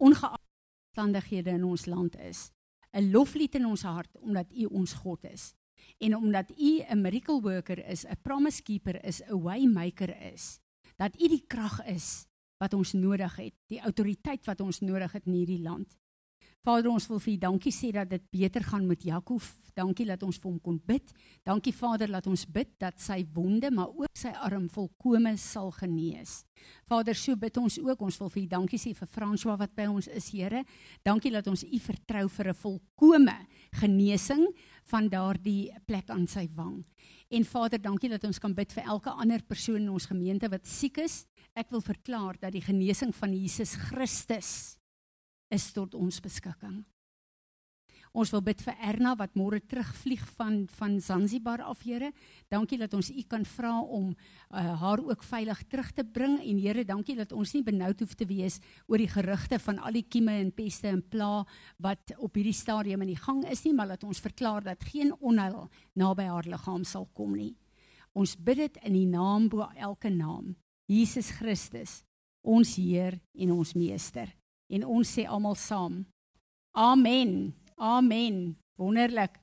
ongeag omstandighede in ons land is. 'n Loflied in ons hart omdat U ons God is en omdat U 'n miracle worker is, 'n promise keeper is, 'n way maker is. Dat U die krag is wat ons nodig het, die autoriteit wat ons nodig het in hierdie land. Vader, ons wil vir U dankie sê dat dit beter gaan met Jakob. Dankie dat ons vir hom kon bid. Dankie Vader dat ons bid dat sy wonde, maar ook sy arm volkome sal genees. Vader, so bid ons ook. Ons wil vir U dankie sê vir François wat by ons is, Here. Dankie dat ons U vertrou vir 'n volkome genesing van daardie plek aan sy wang. En Vader, dankie dat ons kan bid vir elke ander persoon in ons gemeente wat siek is. Ek wil verklaar dat die genesing van Jesus Christus is tot ons beskikking. Ons wil bid vir Erna wat môre terugvlieg van van Zanzibar af, Here. Dankie dat ons U kan vra om uh, haar ook veilig terug te bring en Here, dankie dat ons nie benoud hoef te wees oor die gerugte van al die kieme en peste en pla wat op hierdie stadium in die gang is nie, maar dat ons verklaar dat geen onheil naby haar liggaam sal kom nie. Ons bid dit in die naam bo elke naam, Jesus Christus, ons Heer en ons Meester en ons sê almal saam. Amen. Amen. Wonderlik.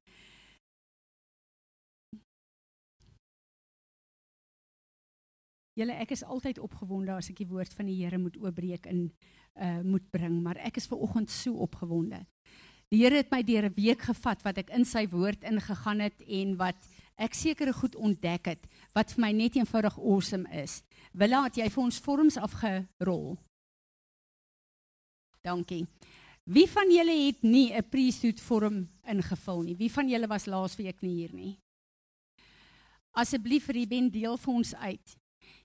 Julle ek is altyd opgewonde as ek die woord van die Here moet oopbreek en uh moet bring, maar ek is ver oggend so opgewonde. Die Here het my deur 'n week gevat wat ek in sy woord ingegaan het en wat ek sekere goed ontdek het wat vir my net eenvoudig awesome is. Willa, het jy vir ons vorms afgerol? Dankie. Wie van julle het nie 'n priesthood vorm ingevul nie? Wie van julle was laasweek nie hier nie? Asseblief Ruben deel vir ons uit.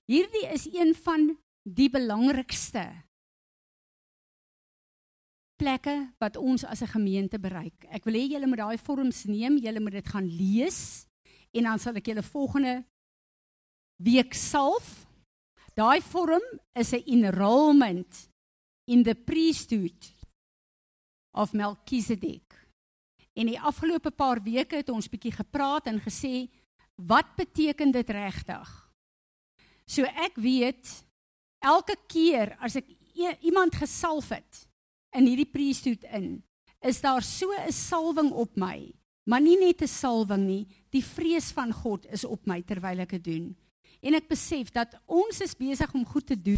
Hierdie is een van die belangrikste plekke wat ons as 'n gemeente bereik. Ek wil hê julle moet daai vorms neem, julle moet dit gaan lees en dan sal ek julle volgende week salf. Daai vorm is 'n enrollment in the priesthood of Melchizedek. En die afgelope paar weke het ons bietjie gepraat en gesê wat beteken dit regtig? So ek weet elke keer as ek iemand gesalf het in hierdie priesthood in, is daar so 'n salwing op my, maar nie net 'n salwing nie, die vrees van God is op my terwyl ek dit doen. En ek besef dat ons is besig om goed te doen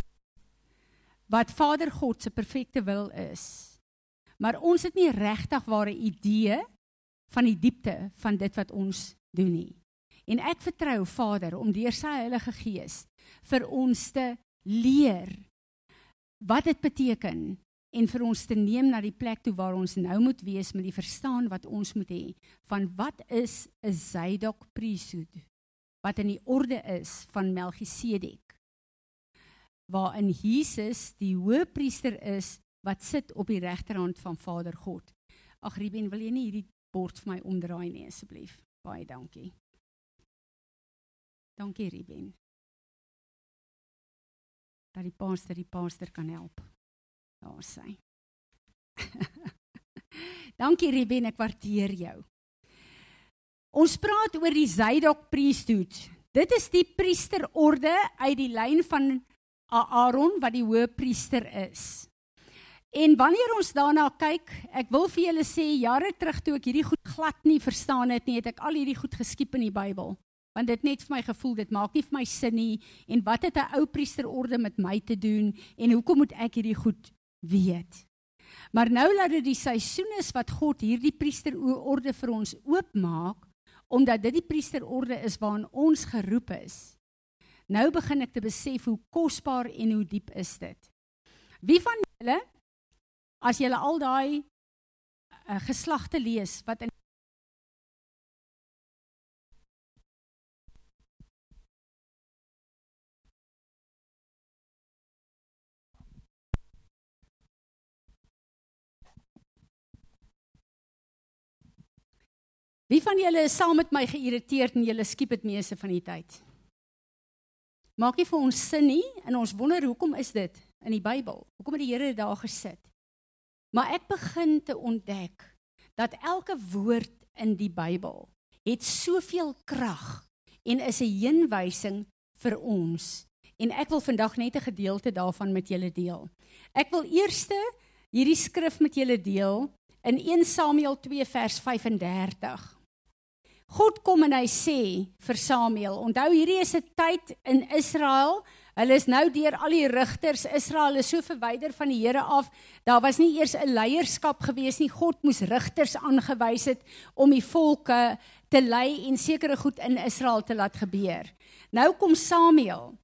wat Vader God se perfekte wil is. Maar ons het nie regtig ware idee van die diepte van dit wat ons doen nie. En ek vertrou Vader om deur sy Heilige Gees vir ons te leer wat dit beteken en vir ons te neem na die plek toe waar ons nou moet wees met die verstaan wat ons moet hê van wat is 'n Zadok priesthood wat in die orde is van Melchisedek waarin Jesus die hoëpriester is wat sit op die regterhand van Vader God. Ag Ruben, wil jy nie hierdie bord vir my omdraai nie asseblief? Baie dankie. Dankie Ruben. Dat die paaster die paaster kan help. Daar sê. dankie Ruben, ek waardeer jou. Ons praat oor die Zadok priesthood. Dit is die priesterorde uit die lyn van Aaron wat die hoëpriester is. En wanneer ons daarna kyk, ek wil vir julle sê jare terug toe ek hierdie goed glad nie verstaan het nie, het ek al hierdie goed geskiep in die Bybel. Want dit net vir my gevoel dit maak nie vir my sin nie en wat het 'n ou priesterorde met my te doen en hoekom moet ek hierdie goed weet? Maar nou dat dit die seisoen is wat God hierdie priesterorde vir ons oopmaak, omdat dit die priesterorde is waarna ons geroep is, Nou begin ek te besef hoe kosbaar en hoe diep is dit. Wie van julle as julle al daai uh, geslagte lees wat in Wie van julle is saam met my geïrriteerd en julle skiep dit meeste van die tyd? Maak nie vir ons sin nie en ons wonder hoekom is dit in die Bybel? Hoekom het die Here dit daar gesit? Maar ek begin te ontdek dat elke woord in die Bybel het soveel krag en is 'n heenwysing vir ons. En ek wil vandag net 'n gedeelte daarvan met julle deel. Ek wil eerste hierdie skrif met julle deel in 1 Samuel 2 vers 35. God kom en hy sê vir Samuel, onthou hierdie is 'n tyd in Israel. Hulle is nou deur al die rigters. Israel is so verwyder van die Here af. Daar was nie eers 'n leierskap gewees nie. God moes rigters aangewys het om die volke te lei en sekere goed in Israel te laat gebeur. Nou kom Samuel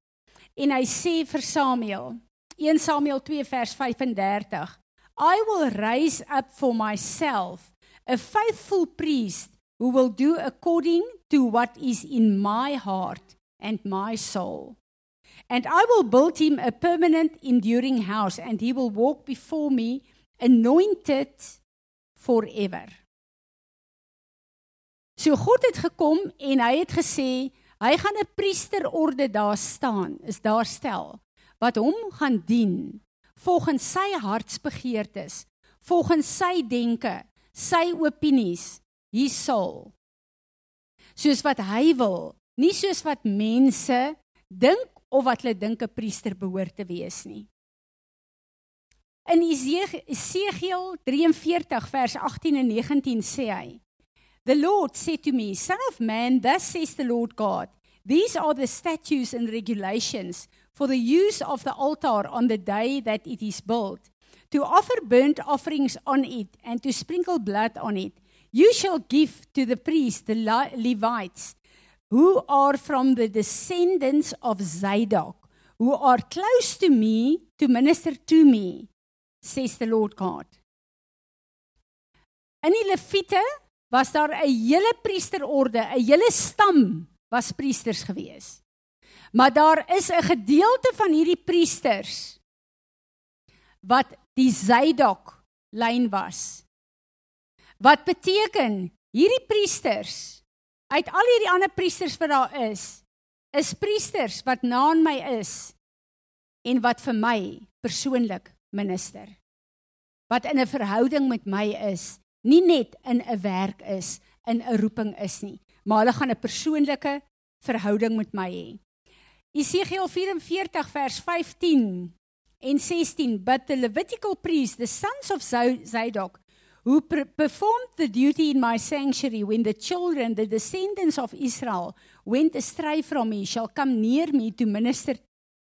en hy sê vir Samuel 1 Samuel 2 vers 35 I will raise up for myself a faithful priest who will do according to what is in my heart and my soul. And I will build him a permanent, enduring house, and he will walk before me, anointed forever. So God het gekom en hy het gesê hy gaan 'n priesterorde daar staan, is daar stel wat hom gaan dien volgens sy hartsbegeertes, volgens sy denke, sy opinies, hy sal soos wat hy wil, nie soos wat mense dink of wat hulle dink 'n priester behoort te wees nie. In Esegiel 43 vers 18 en 19 sê hy: The Lord said to me, Son of man, thus says the Lord God, these are the statutes and regulations for the use of the altar on the day that it is built, to offer burnt offerings on it and to sprinkle blood on it. You shall give to the priests, the Levites, who are from the descendants of Zadok, who are close to me to minister to me, says the Lord God. In die Lewiete was daar 'n hele priesterorde, 'n hele stam was priesters gewees. Maar daar is 'n gedeelte van hierdie priesters wat die Zadok lyn was. Wat beteken hierdie priesters uit al hierdie ander priesters wat daar is, is priesters wat na aan my is en wat vir my persoonlik minister. Wat in 'n verhouding met my is, nie net in 'n werk is, in 'n roeping is nie, maar hulle gaan 'n persoonlike verhouding met my hê. Esegiel 44 vers 15 en 16 but the Levitical priests the sons of Zadok who performed the duty in my sanctuary when the children, the descendants of Israel, went astray from me, shall come near me to minister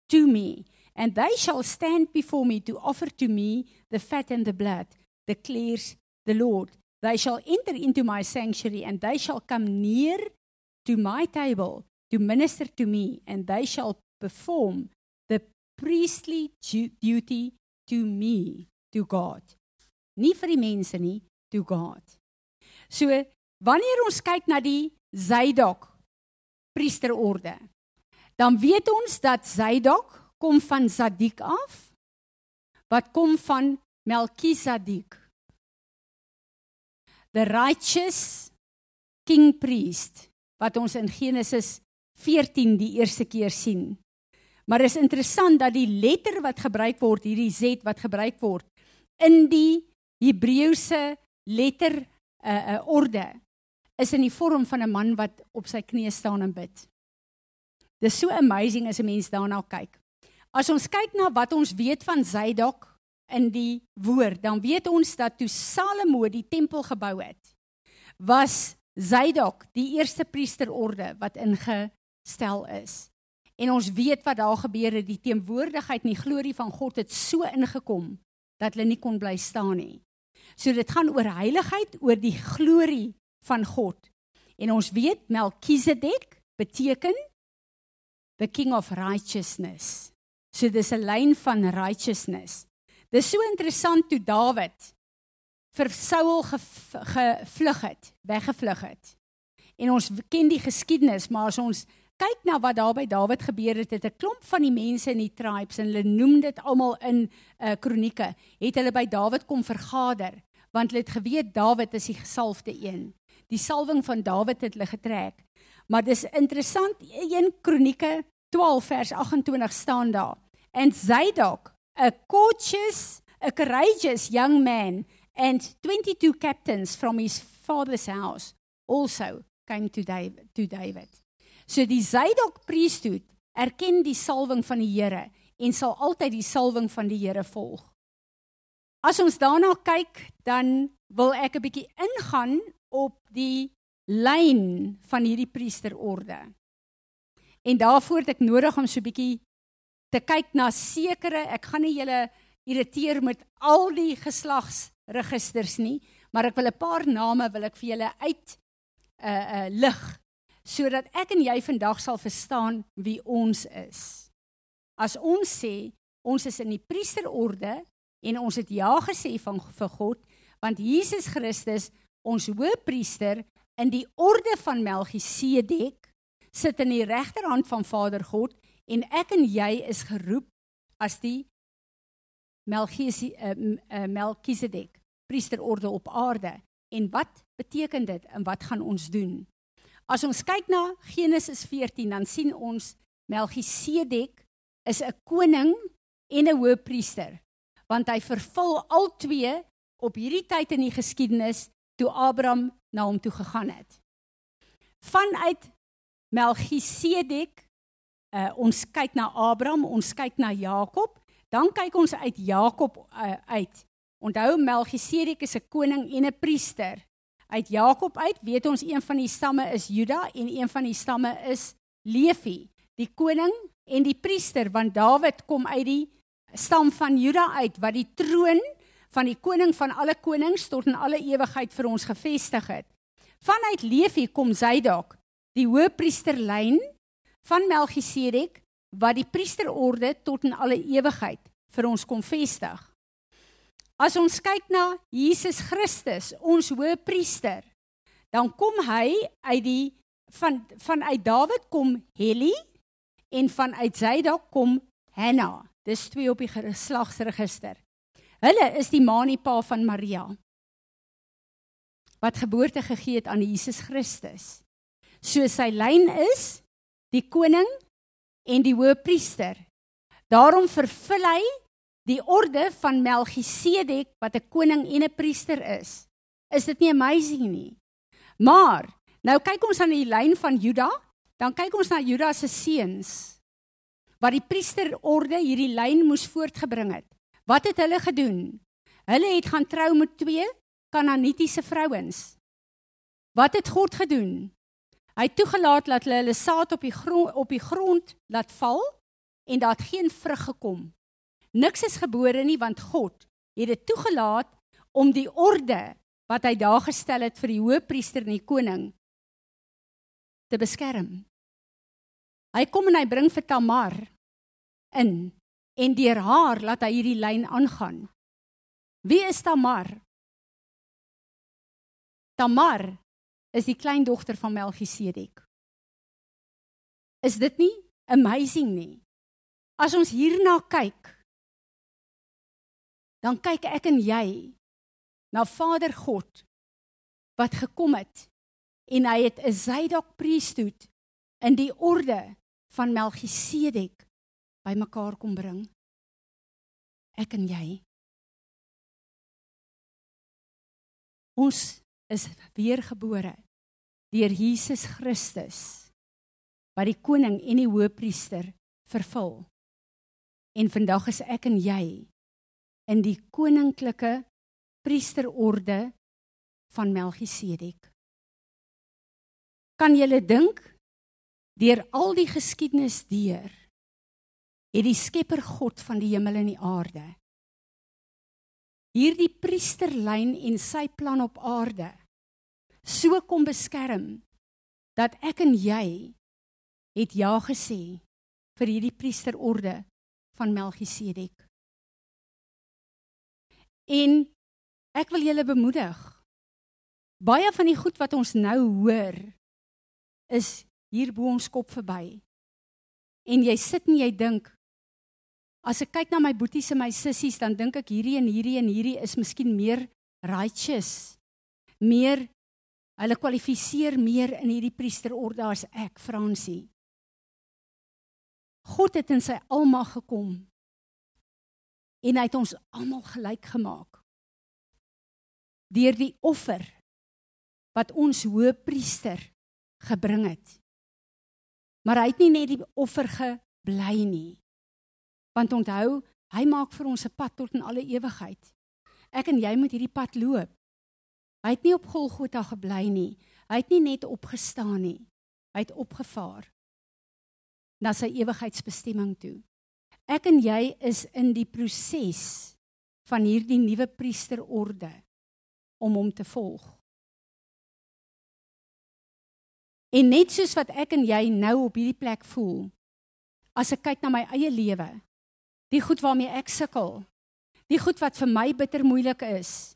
to me, and they shall stand before me to offer to me the fat and the blood, declares the Lord. They shall enter into my sanctuary, and they shall come near to my table to minister to me, and they shall perform the priestly duty to me, to God. Nie vir die mense nie, to God. So wanneer ons kyk na die Zadok priesterorde, dan weet ons dat Zadok kom van Sadik af wat kom van Melkisedek. The righteous king priest wat ons in Genesis 14 die eerste keer sien. Maar is interessant dat die letter wat gebruik word, hierdie Z wat gebruik word in die Hebreëse letter 'n uh, eh, 'n uh, eh, orde is in die vorm van 'n man wat op sy knieë staan en bid. Dis so amazing as 'n mens daarna kyk. As ons kyk na wat ons weet van Zadok in die woord, dan weet ons dat toe Salomo die tempel gebou het, was Zadok die eerste priesterorde wat ingestel is. En ons weet wat daar gebeur het, die teenwoordigheid en die glorie van God het so ingekom dat hulle nie kon bly staan nie. So dit gaan oor heiligheid, oor die glorie van God. En ons weet Melkisedek beteken the king of righteousness. So dis 'n lyn van righteousness. Dis so interessant toe Dawid vir Saul gevlug het, weggevlug het. En ons ken die geskiedenis, maar as ons kyk na wat daar by Dawid gebeur het, het 'n klomp van die mense in die tribes en hulle noem dit almal in uh kronieke, het hulle by Dawid kom vergader, want hulle het geweet Dawid is die gesalfde een. Die salwing van Dawid het hulle getrek. Maar dis interessant, 1 Kronieke 12 vers 28 staan daar. And Zadok, a courteous, a courageous young man and 22 captains from his father's house also came to David, to David. So die Zadok priesthood erken die salwing van die Here en sal altyd die salwing van die Here volg. As ons daarna kyk, dan wil ek 'n bietjie ingaan op die lyn van hierdie priesterorde. En daarvoor het ek nodig om so 'n bietjie te kyk na sekere, ek gaan nie julle irriteer met al die geslagsregisters nie, maar ek wil 'n paar name wil ek vir julle uit uh uh lig sodat ek en jy vandag sal verstaan wie ons is. As ons sê ons is in die priesterorde en ons het ja gesê van vir God, want Jesus Christus, ons hoëpriester in die orde van Melchisedek sit in die regterhand van Vader God en ek en jy is geroep as die uh, uh, Melchisedek priesterorde op aarde. En wat beteken dit en wat gaan ons doen? As ons kyk na Genesis 14, dan sien ons Melchisedek is 'n koning en 'n hoëpriester, want hy vervul al twee op hierdie tyd in die geskiedenis toe Abraham na hom toe gegaan het. Vanuit Melchisedek uh, ons kyk na Abraham, ons kyk na Jakob, dan kyk ons uit Jakob uh, uit. Onthou Melchisedek is 'n koning en 'n priester uit Jakob uit weet ons een van die stamme is Juda en een van die stamme is Levi, die koning en die priester want Dawid kom uit die stam van Juda uit wat die troon van die koning van alle konings tot in alle ewigheid vir ons gevestig het. Vanuit Levi kom Zadok, die hoëpriesterlyn van Melchisedek wat die priesterorde tot in alle ewigheid vir ons kom vestig. As ons kyk na Jesus Christus, ons hoëpriester, dan kom hy uit die van vanuit Dawid kom Heli en vanuit Zadok kom Hanna. Dis twee op die geslagsregister. Hulle is die ma en die pa van Maria wat geboorte gegee het aan Jesus Christus. So sy lyn is die koning en die hoëpriester. Daarom vervul hy die orde van Melchisedek wat 'n koning en 'n priester is. Is dit nie amazing nie? Maar nou kyk ons aan die lyn van Juda, dan kyk ons na Juda se seuns wat die priesterorde hierdie lyn moes voortgebring het. Wat het hulle gedoen? Hulle het gaan trou met twee Kanaanitiese vrouens. Wat het God gedoen? Hy het toegelaat dat hulle hulle saad op die grond op die grond laat val en daar het geen vrug gekom Niks is gebore nie want God het dit toegelaat om die orde wat hy daar gestel het vir die hoëpriester en die koning te beskerm. Hy kom en hy bring vir Tamar in en deur haar laat hy hierdie lyn aangaan. Wie is Tamar? Tamar is die kleindogter van Melchisedek. Is dit nie amazing nie? As ons hierna kyk, dan kyk ek en jy na Vader God wat gekom het en hy het 'n Zadok priesthood in die orde van Melchisedek bymekaar kom bring. Ek en jy. Ons is weergebore deur Jesus Christus wat die koning en die hoëpriester vervul. En vandag is ek en jy in die koninklike priesterorde van Melchisedek. Kan jy dink deur al die geskiedenis deur het die Skepper God van die hemel en die aarde hierdie priesterlyn en sy plan op aarde so kom beskerm dat ek en jy het ja gesê vir hierdie priesterorde van Melchisedek. En ek wil julle bemoedig. Baie van die goed wat ons nou hoor is hier bo ons kop verby. En jy sit en jy dink as ek kyk na my boeties en my sissies dan dink ek hierdie en hierdie en hierdie is miskien meer righteous. Meer hulle kwalifiseer meer in hierdie priesterorde as ek, Fransie. God het in sy almag gekom en hy het ons almal gelyk gemaak. Deur die offer wat ons hoëpriester gebring het. Maar hy het nie net die offer gebly nie. Want onthou, hy maak vir ons 'n pad tot in alle ewigheid. Ek en jy moet hierdie pad loop. Hy het nie op Golgotha gebly nie. Hy het nie net opgestaan nie. Hy het opgevaar na sy ewigheidsbestemming toe. Ek en jy is in die proses van hierdie nuwe priesterorde om hom te volg. En net soos wat ek en jy nou op hierdie plek voel, as ek kyk na my eie lewe, die goed waarmee ek sukkel, die goed wat vir my bitter moeilik is,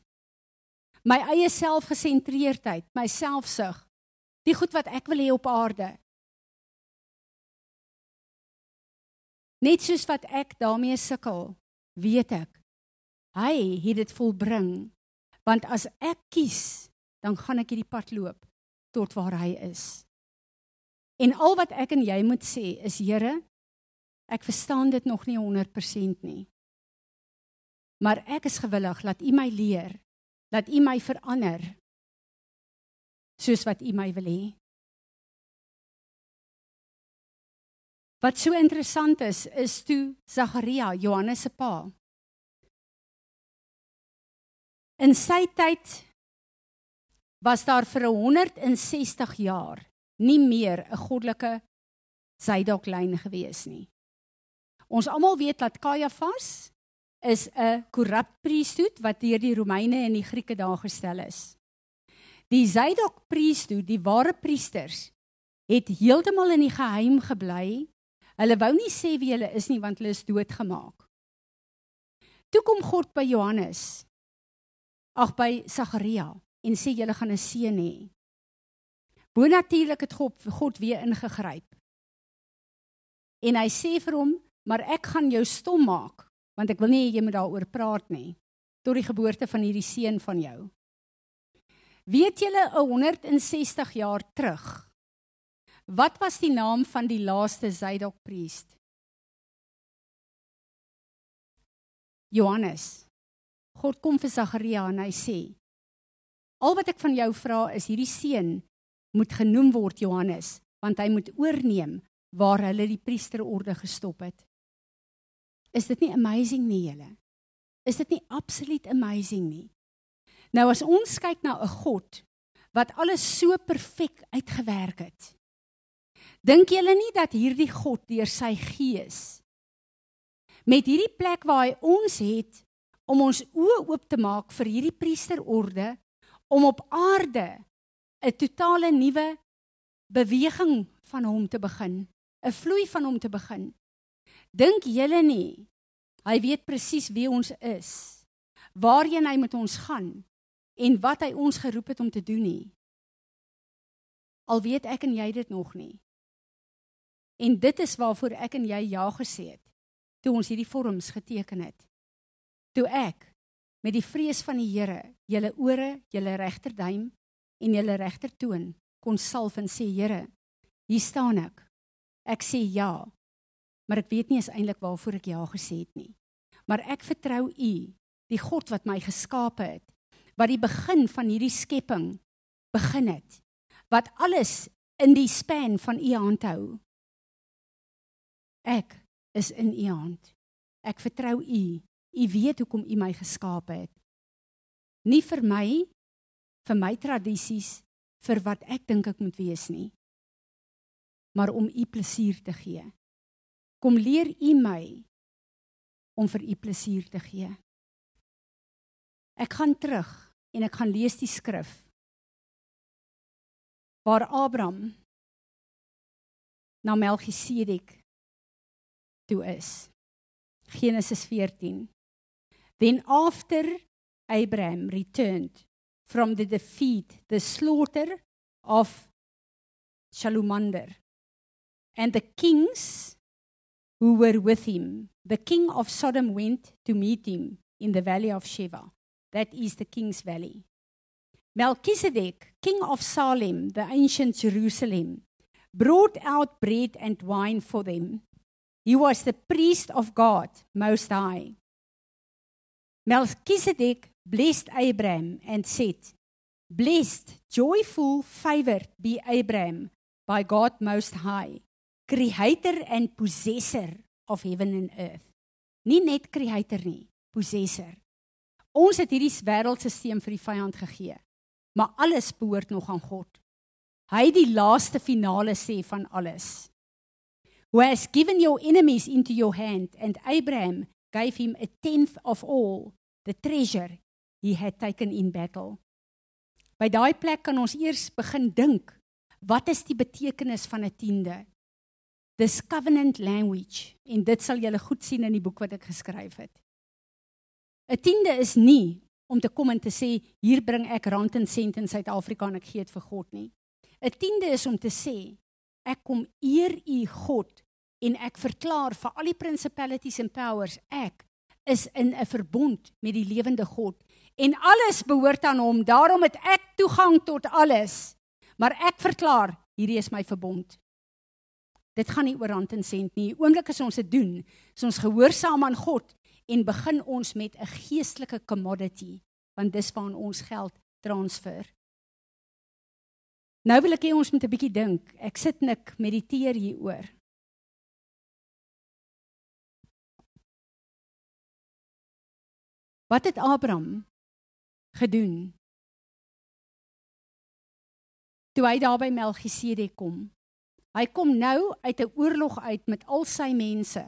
my eie selfgesentreerdheid, my selfsug, die goed wat ek wil hê op aarde. Net soos wat ek daarmee sukkel, weet ek hy het dit volbring. Want as ek kies, dan gaan ek hierdie pad loop tot waar hy is. En al wat ek en jy moet sê is Here, ek verstaan dit nog nie 100% nie. Maar ek is gewillig dat U my leer, dat U my verander soos wat U my wil hê. Wat so interessant is, is toe Sagaria, Johannes se pa. In sy tyd was daar vir 160 jaar nie meer 'n goddelike sydoklyn gewees nie. Ons almal weet dat Kajafas is 'n korrup priesthood wat deur die Romeine en die Grieke daar gestel is. Die Zydok priesthood, die ware priesters, het heeltemal in die geheim gebly. Hulle wou nie sê wie hulle is nie want hulle is doodgemaak. Toe kom God by Johannes. Ag by Sagaria en sê julle gaan 'n seun hê. Bonatuurlik het God God weer ingegryp. En hy sê vir hom, "Maar ek gaan jou stom maak, want ek wil nie jy moet daaroor praat nie tot die geboorte van hierdie seun van jou." Weet julle 'n 160 jaar terug? Wat was die naam van die laaste Zydok priest? Johannes. God kom vir Sagaria en hy sê: "Al wat ek van jou vra is hierdie seun moet genoem word Johannes, want hy moet oorneem waar hulle die priesterorde gestop het. Is dit nie amazing nie julle? Is dit nie absoluut amazing nie? Nou as ons kyk na 'n God wat alles so perfek uitgewerk het. Dink julle nie dat hierdie God deur sy gees met hierdie plek waar hy ons het om ons oë oop te maak vir hierdie priesterorde om op aarde 'n totale nuwe beweging van hom te begin, 'n vloei van hom te begin. Dink julle nie hy weet presies wie ons is, waarheen hy met ons gaan en wat hy ons geroep het om te doen nie. Al weet ek en jy dit nog nie. En dit is waarvoor ek en jy ja gesê het toe ons hierdie vorms geteken het. Toe ek met die vrees van die Here, julle ore, julle regterduim en julle regter toon kon salf en sê Here, hier staan ek. Ek sê ja. Maar ek weet nie is eintlik waarvoor ek ja gesê het nie. Maar ek vertrou U, die God wat my geskape het, wat die begin van hierdie skepping begin het, wat alles in die span van U hand hou. Ek is in U hand. Ek vertrou U. U weet hoekom U my geskape het. Nie vir my vir my tradisies vir wat ek dink ek moet wees nie maar om u plesier te gee kom leer u my om vir u plesier te gee ek gaan terug en ek gaan lees die skrif waar Abraham na Melchisedek toe is Genesis 14 then after Abraham returned from the defeat, the slaughter of Shalumander. And the kings who were with him, the king of Sodom went to meet him in the valley of Sheva. That is the king's valley. Melchizedek, king of Salem, the ancient Jerusalem, brought out bread and wine for them. He was the priest of God, Most High. Melchizedek blessed Abraham and said, Blessed, joyful, favored be Abraham by God Most High, creator and possessor of heaven and earth. Nie net creator nie, possessor. Ons het hierdie wêreldstelsel vir die vyand gegee. Maar alles behoort nog aan God. Hy die laaste finale sê van alles. Who has given your enemies into your hand and Abraham gave him a tenth of all the treasure he had taken in battle. By daai plek kan ons eers begin dink, wat is die betekenis van 'n tiende? This covenant language en dit sal julle goed sien in die boek wat ek geskryf het. 'n Tiende is nie om te kom en te sê hier bring ek rand en sent in Suid-Afrika en ek gee dit vir God nie. 'n Tiende is om te sê ek kom eer u God en ek verklaar vir al die principalities and powers ek is in 'n verbond met die lewende God en alles behoort aan hom. Daarom het ek toegang tot alles. Maar ek verklaar, hierdie is my verbond. Dit gaan nie oor rand en sent nie. Oomblik as ons dit doen, is ons gehoorsaam aan God en begin ons met 'n geestelike commodity, want dis waar ons geld transfer. Nou wil ek hê ons moet 'n bietjie dink. Ek sit nik mediteer hieroor. Wat het Abraham gedoen? Toe hy daar by Melchisedek kom. Hy kom nou uit 'n oorlog uit met al sy mense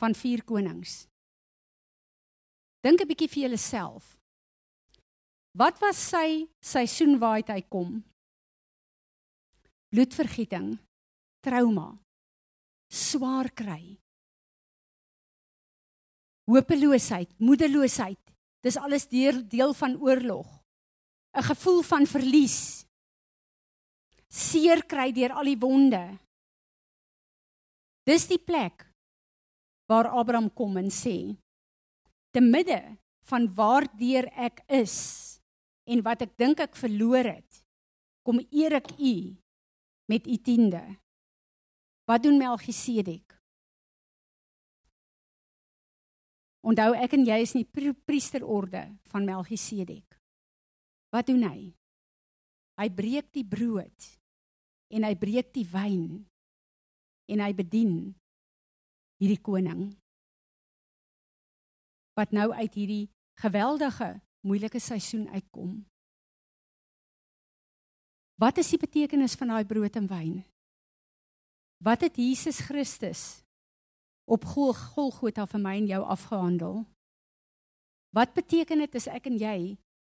van vier konings. Dink 'n bietjie vir jouself. Wat was sy seisoen waar hy kom? Bloedvergieting, trauma, swaar kry, hopeloosheid, moedeloosheid. Dis alles deel deel van oorlog. 'n Gevoel van verlies. Seer kry deur al die wonde. Dis die plek waar Abraham kom en sê: "Te midde van waardeur ek is en wat ek dink ek verloor het, kom eer ek U met U tiende." Wat doen Melchisedek? Onthou ek en jy is in die priesterorde van Melchisedek. Wat doen hy? Hy breek die brood en hy breek die wyn en hy bedien hierdie koning wat nou uit hierdie geweldige moeilike seisoen uitkom. Wat is die betekenis van daai brood en wyn? Wat het Jesus Christus op Golgotha vir my en jou afgehandel. Wat beteken dit as ek en jy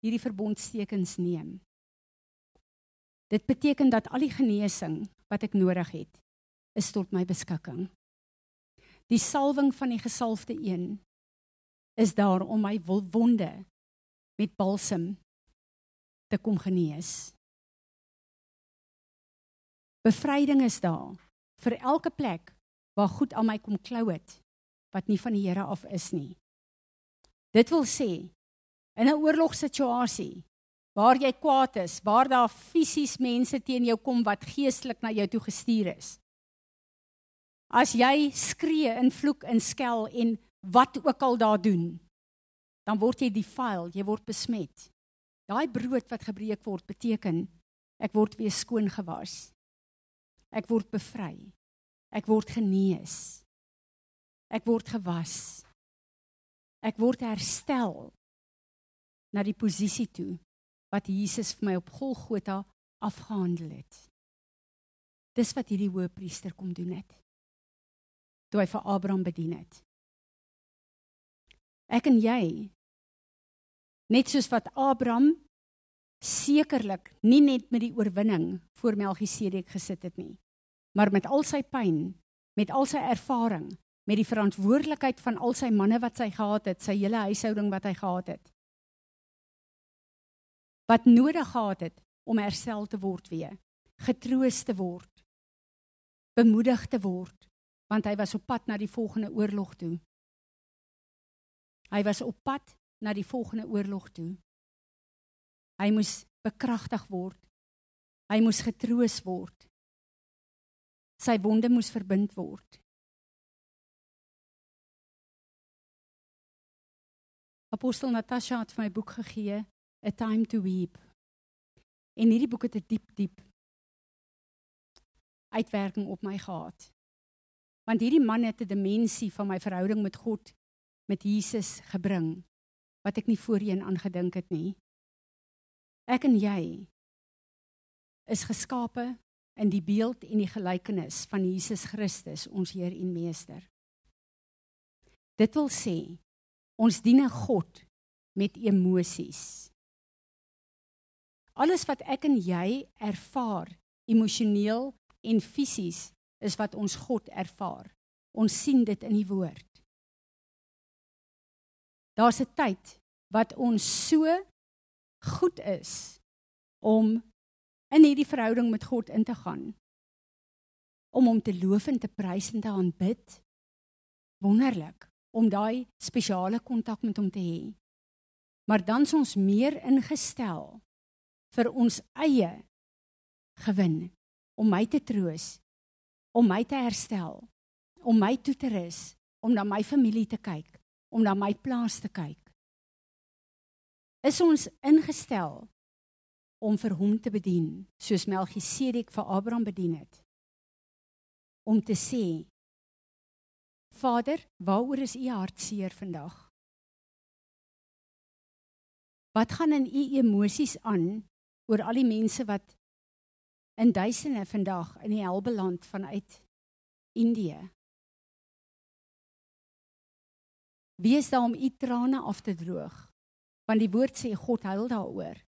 hierdie verbondstekens neem? Dit beteken dat al die genesing wat ek nodig het, is tot my beskikking. Die salwing van die gesalfde een is daar om my wonde met balsem te kom genees. Bevryding is daar vir elke plek waar goed aan my kom klou het wat nie van die Here af is nie. Dit wil sê in 'n oorlogssituasie waar jy kwaad is, waar daar fisies mense teen jou kom wat geestelik na jou toe gestuur is. As jy skree en vloek en skel en wat ook al daar doen, dan word jy defile, jy word besmet. Daai brood wat gebreek word beteken ek word weer skoon gewas. Ek word bevry. Ek word genees. Ek word gewas. Ek word herstel na die posisie toe wat Jesus vir my op Golgotha afgehandel het. Dis wat hierdie hoëpriester kom doen het. Toe hy vir Abraham bedien het. Ek en jy net soos wat Abraham sekerlik nie net met die oorwinning voor Melchisedek gesit het nie maar met al sy pyn, met al sy ervaring, met die verantwoordelikheid van al sy manne wat sy gehad het, sy hele huishouding wat hy gehad het. Wat nodig gehad het om herstel te word weer, getroos te word, bemoedig te word, want hy was op pad na die volgende oorlog toe. Hy was op pad na die volgende oorlog toe. Hy moes bekragtig word. Hy moes getroos word sy wonde moes verbind word. Apostel Natasha het vir my boek gegee, A Time to Weep. En hierdie boek het 'n diep diep uitwerking op my gehad. Want hierdie man het 'n dimensie van my verhouding met God met Jesus gebring wat ek nie voorheen aangedink het nie. Ek en jy is geskape in die beeld en die gelykenis van Jesus Christus, ons Heer en Meester. Dit wil sê ons dien 'n God met emosies. Alles wat ek en jy ervaar, emosioneel en fisies, is wat ons God ervaar. Ons sien dit in die woord. Daar's 'n tyd wat ons so goed is om in hierdie verhouding met God in te gaan. Om hom te loof en te prys en te aanbid. Wonderlik om daai spesiale kontak met hom te hê. Maar dan is ons meer ingestel vir ons eie gewin om my te troos, om my te herstel, om my toe te rus, om na my familie te kyk, om na my plaas te kyk. Is ons ingestel om vir hom te bedien soos Melchisedek vir Abraham bedien het? Om te sê: Vader, waaroor is u hartseer vandag? Wat gaan in u emosies aan oor al die mense wat in duisende vandag in die hel beland vanuit Indië? Wees daar om u trane af te droog. Want die woord sê God huil daaroor.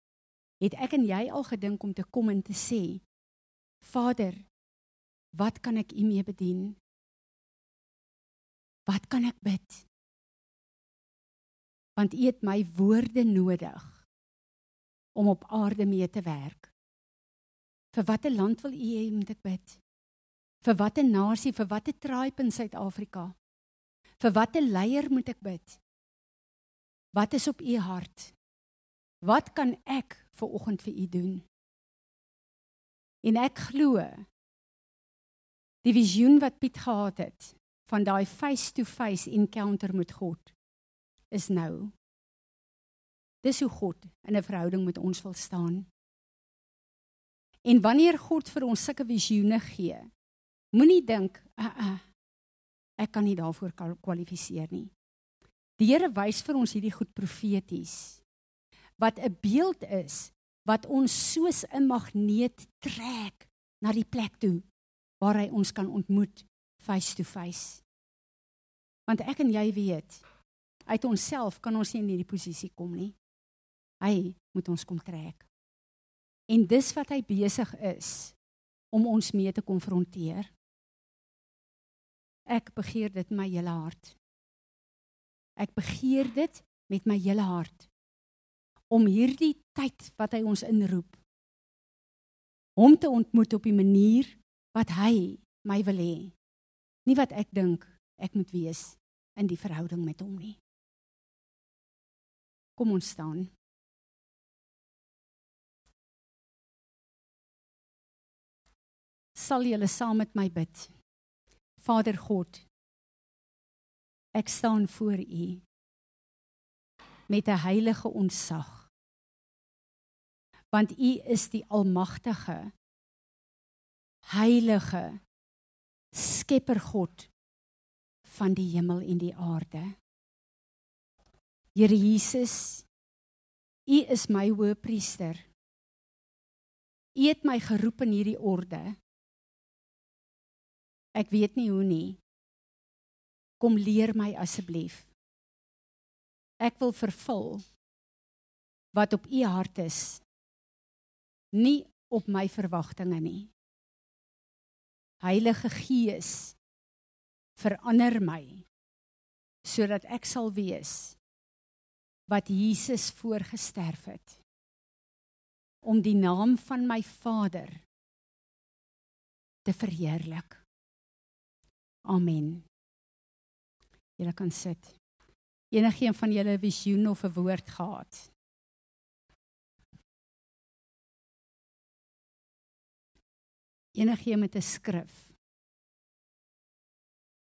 Het ek en jy al gedink om te kom en te sê: Vader, wat kan ek u mee bedien? Wat kan ek bid? Want u het my woorde nodig om op aarde mee te werk. Vir watter land wil u hê moet ek bid? Vir watter nasie, vir watter tribe in Suid-Afrika? Vir watter leier moet ek bid? Wat is op u hart? Wat kan ek vir oggend vir u doen? En ek glo die visioen wat Piet gehad het van daai face to face encounter met God is nou. Dis hoe God in 'n verhouding met ons wil staan. En wanneer God vir ons sulke visioene gee, moenie dink, "Ag, uh, uh, ek kan nie daarvoor kwalifiseer nie. Die Here wys vir ons hierdie goed profeties wat 'n beeld is wat ons soos 'n magneet trek na die plek toe waar hy ons kan ontmoet face to face. Want ek en jy weet uit onsself kan ons nie in hierdie posisie kom nie. Hy moet ons kom trek. En dis wat hy besig is om ons mee te konfronteer. Ek begeer dit met my hele hart. Ek begeer dit met my hele hart om hierdie tyd wat hy ons inroep hom te ontmoet op die manier wat hy my wil hê. Nie wat ek dink ek moet wees in die verhouding met hom nie. Kom ons staan. Sal julle saam met my bid? Vader God, ek staan voor U met 'n heilige onsag. Want U is die almagtige heilige skepper God van die hemel en die aarde. Here Jesus, U is my hoëpriester. U het my geroep in hierdie orde. Ek weet nie hoe nie. Kom leer my asseblief. Ek wil vervul wat op u hart is. Nie op my verwagtinge nie. Heilige Gees, verander my sodat ek sal wees wat Jesus voorgesterf het om die naam van my Vader te verheerlik. Amen. Julle kan sit. Enigeen van julle 'n visioen of 'n woord gehad? Enigeen met 'n skrif?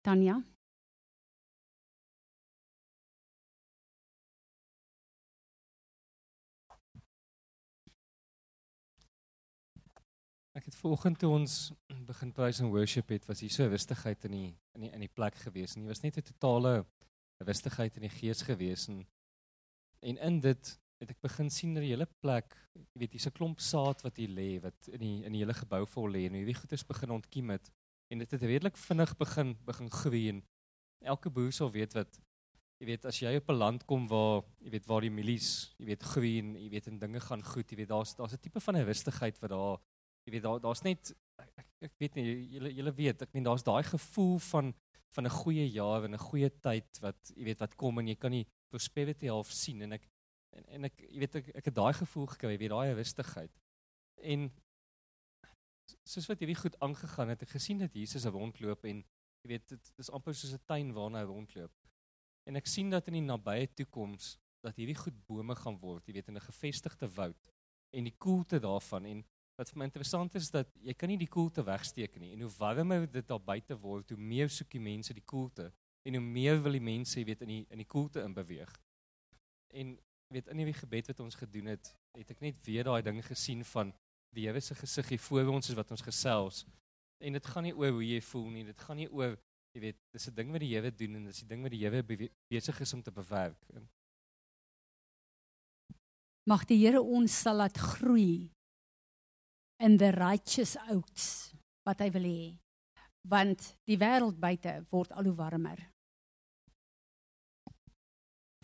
Tanya? Ek het vanoggend toe ons begin praise and worship het, was hier so rustigheid in die in die in die plek gewees. En dit was net 'n totale rustigheid in die gees gewees en en in dit het ek begin sien dat die hele plek, jy weet, hier's 'n klomp saad wat hier lê wat in die in die hele gebou vol lê en hierdie goeders begin ontkiem het en dit het redelik vinnig begin begin groei en elke boer sal weet wat jy weet as jy op 'n land kom waar jy weet waar die mielies, jy weet groei en jy weet en dinge gaan goed, jy weet daar's daar's 'n tipe van rustigheid wat daar jy weet daar daar's net ek, ek weet nie julle julle weet, ek meen daar's daai gevoel van van 'n goeie jaar en 'n goeie tyd wat jy weet wat kom en jy kan nie prosperity half sien en ek en, en ek jy weet ek ek het daai gevoel gekry, jy weet daai rustigheid. En soos wat hierdie goed aangegaan het, ek gesien dat Jesus rondloop en jy weet dit is amper soos 'n tuin waarna hy rondloop. En ek sien dat in die nabye toekoms dat hierdie goed bome gaan word, jy weet in 'n gevestigde woud en die koelte daarvan en wat vir my interessant is dat jy kan nie die koelte wegsteek nie en hoe warmer dit daar buite word, hoe meer soek die mense die koelte en hoe meer wil die mense, weet in die in die koelte in beweeg. En weet in hierdie gebed wat ons gedoen het, het ek net weer daai ding gesien van die Here se gesig hier voor ons is wat ons gesels. En dit gaan nie oor hoe jy voel nie, dit gaan nie oor jy weet, dis 'n ding wat die Here doen en dis 'n ding wat die Here besig is om te bewerk. Mag die Here ons sal laat groei in the righteous oats wat hy wil hê. Want die wêreld buite word al hoe warmer.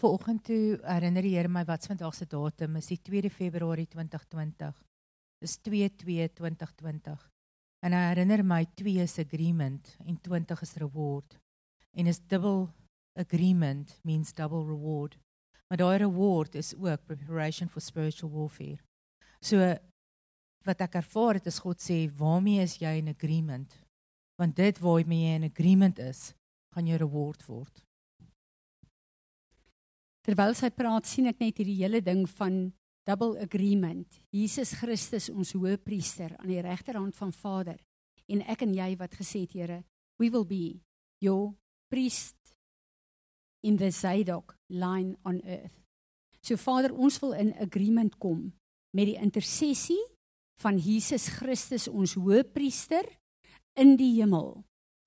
Vanoggend toe herinner die Here my wat vandag se datum is, die 2de Februarie 2020. Dis 222020. En hy herinner my 2 is agreement en 20 is reward. En is double agreement means double reward. Maar daai reward is ook preparation for spiritual warfare. So wat ek ervaar het is God sê, "Waarmee is jy in agreement?" Want dit waarmee jy in agreement is, gaan jou reward word. Terwyl sy praat, sien ek net hierdie hele ding van double agreement. Jesus Christus ons hoëpriester aan die regterhand van Vader en ek en jy wat gesê het, Here, we will be your priest in the Zadok line on earth. So Vader, ons wil in agreement kom met die intersessie van Jesus Christus ons hoëpriester in die hemel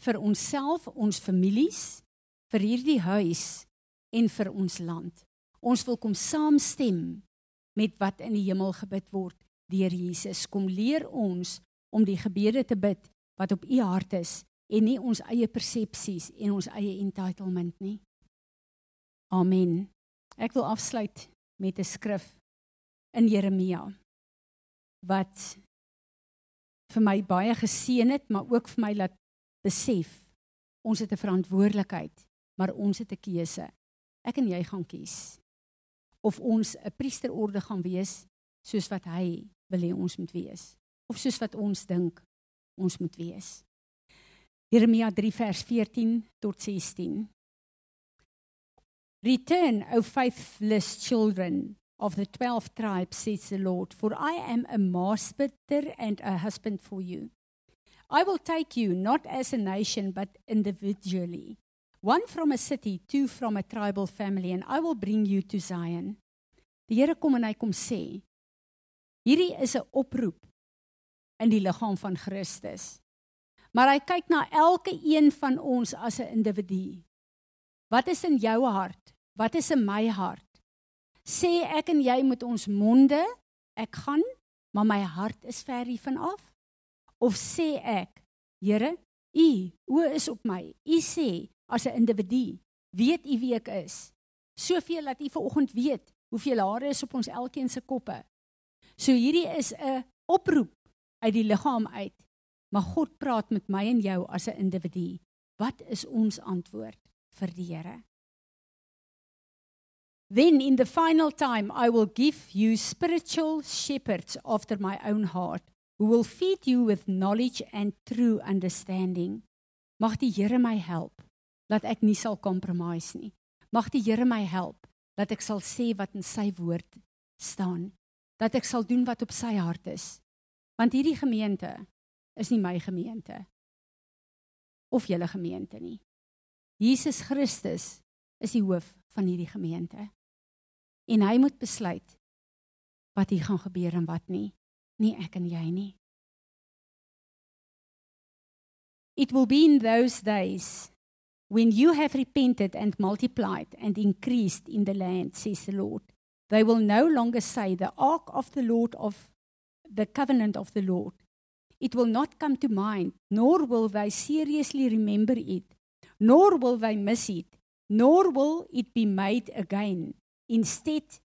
vir onsself, ons families, vir hierdie huis en vir ons land. Ons wil kom saamstem met wat in die hemel gebid word deur Jesus. Kom leer ons om die gebede te bid wat op u hart is en nie ons eie persepsies en ons eie entitlement nie. Amen. Ek wil afsluit met 'n skrif in Jeremia wat vir my baie geseën het, maar ook vir my laat besef ons het 'n verantwoordelikheid, maar ons het 'n keuse ek en jy gaan kies of ons 'n priesterorde gaan wees soos wat hy wil hê ons moet wees of soos wat ons dink ons moet wees. Jeremia 3 vers 14 tot 16. Return, O faithless children of the 12 tribes, says the Lord, for I am a master and a husband for you. I will take you not as a nation but individually one from a city, two from a tribal family and I will bring you to Zion. Die Here kom en hy kom sê: Hierdie is 'n oproep in die liggaam van Christus. Maar hy kyk na elke een van ons as 'n individu. Wat is in jou hart? Wat is in my hart? Sê ek en jy met ons monde, ek gaan, maar my hart is ver hiervan af? Of sê ek, Here, u oë is op my. U sê, as 'n individu. Weet u wie ek is? Soveel dat u vanoggend weet hoeveel hare is op ons elkeen se koppe. So hierdie is 'n oproep uit die liggaam uit. Maar God praat met my en jou as 'n individu. Wat is ons antwoord vir die Here? Then in the final time I will give you spiritual shepherds after my own heart who will feed you with knowledge and true understanding. Mag die Here my help dat ek nie sal compromise nie. Mag die Here my help dat ek sal sê wat in sy woord staan. Dat ek sal doen wat op sy hart is. Want hierdie gemeente is nie my gemeente of julle gemeente nie. Jesus Christus is die hoof van hierdie gemeente. En hy moet besluit wat hier gaan gebeur en wat nie, nie ek en jy nie. It will be in those days When you have repented and multiplied and increased in the land, says the Lord, they will no longer say, The ark of the Lord of the covenant of the Lord. It will not come to mind, nor will they seriously remember it, nor will they miss it, nor will it be made again. Instead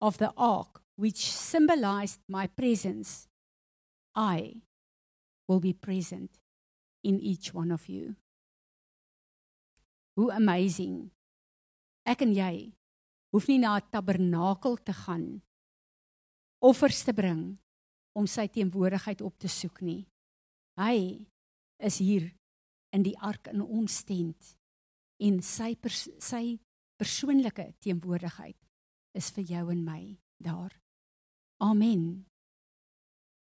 of the ark, which symbolized my presence, I will be present in each one of you. Hoe amazing. Ek en jy hoef nie na 'n tabernakel te gaan offers te bring om sy teenwoordigheid op te soek nie. Hy is hier in die ark in ons tent en sy pers sy persoonlike teenwoordigheid is vir jou en my daar. Amen.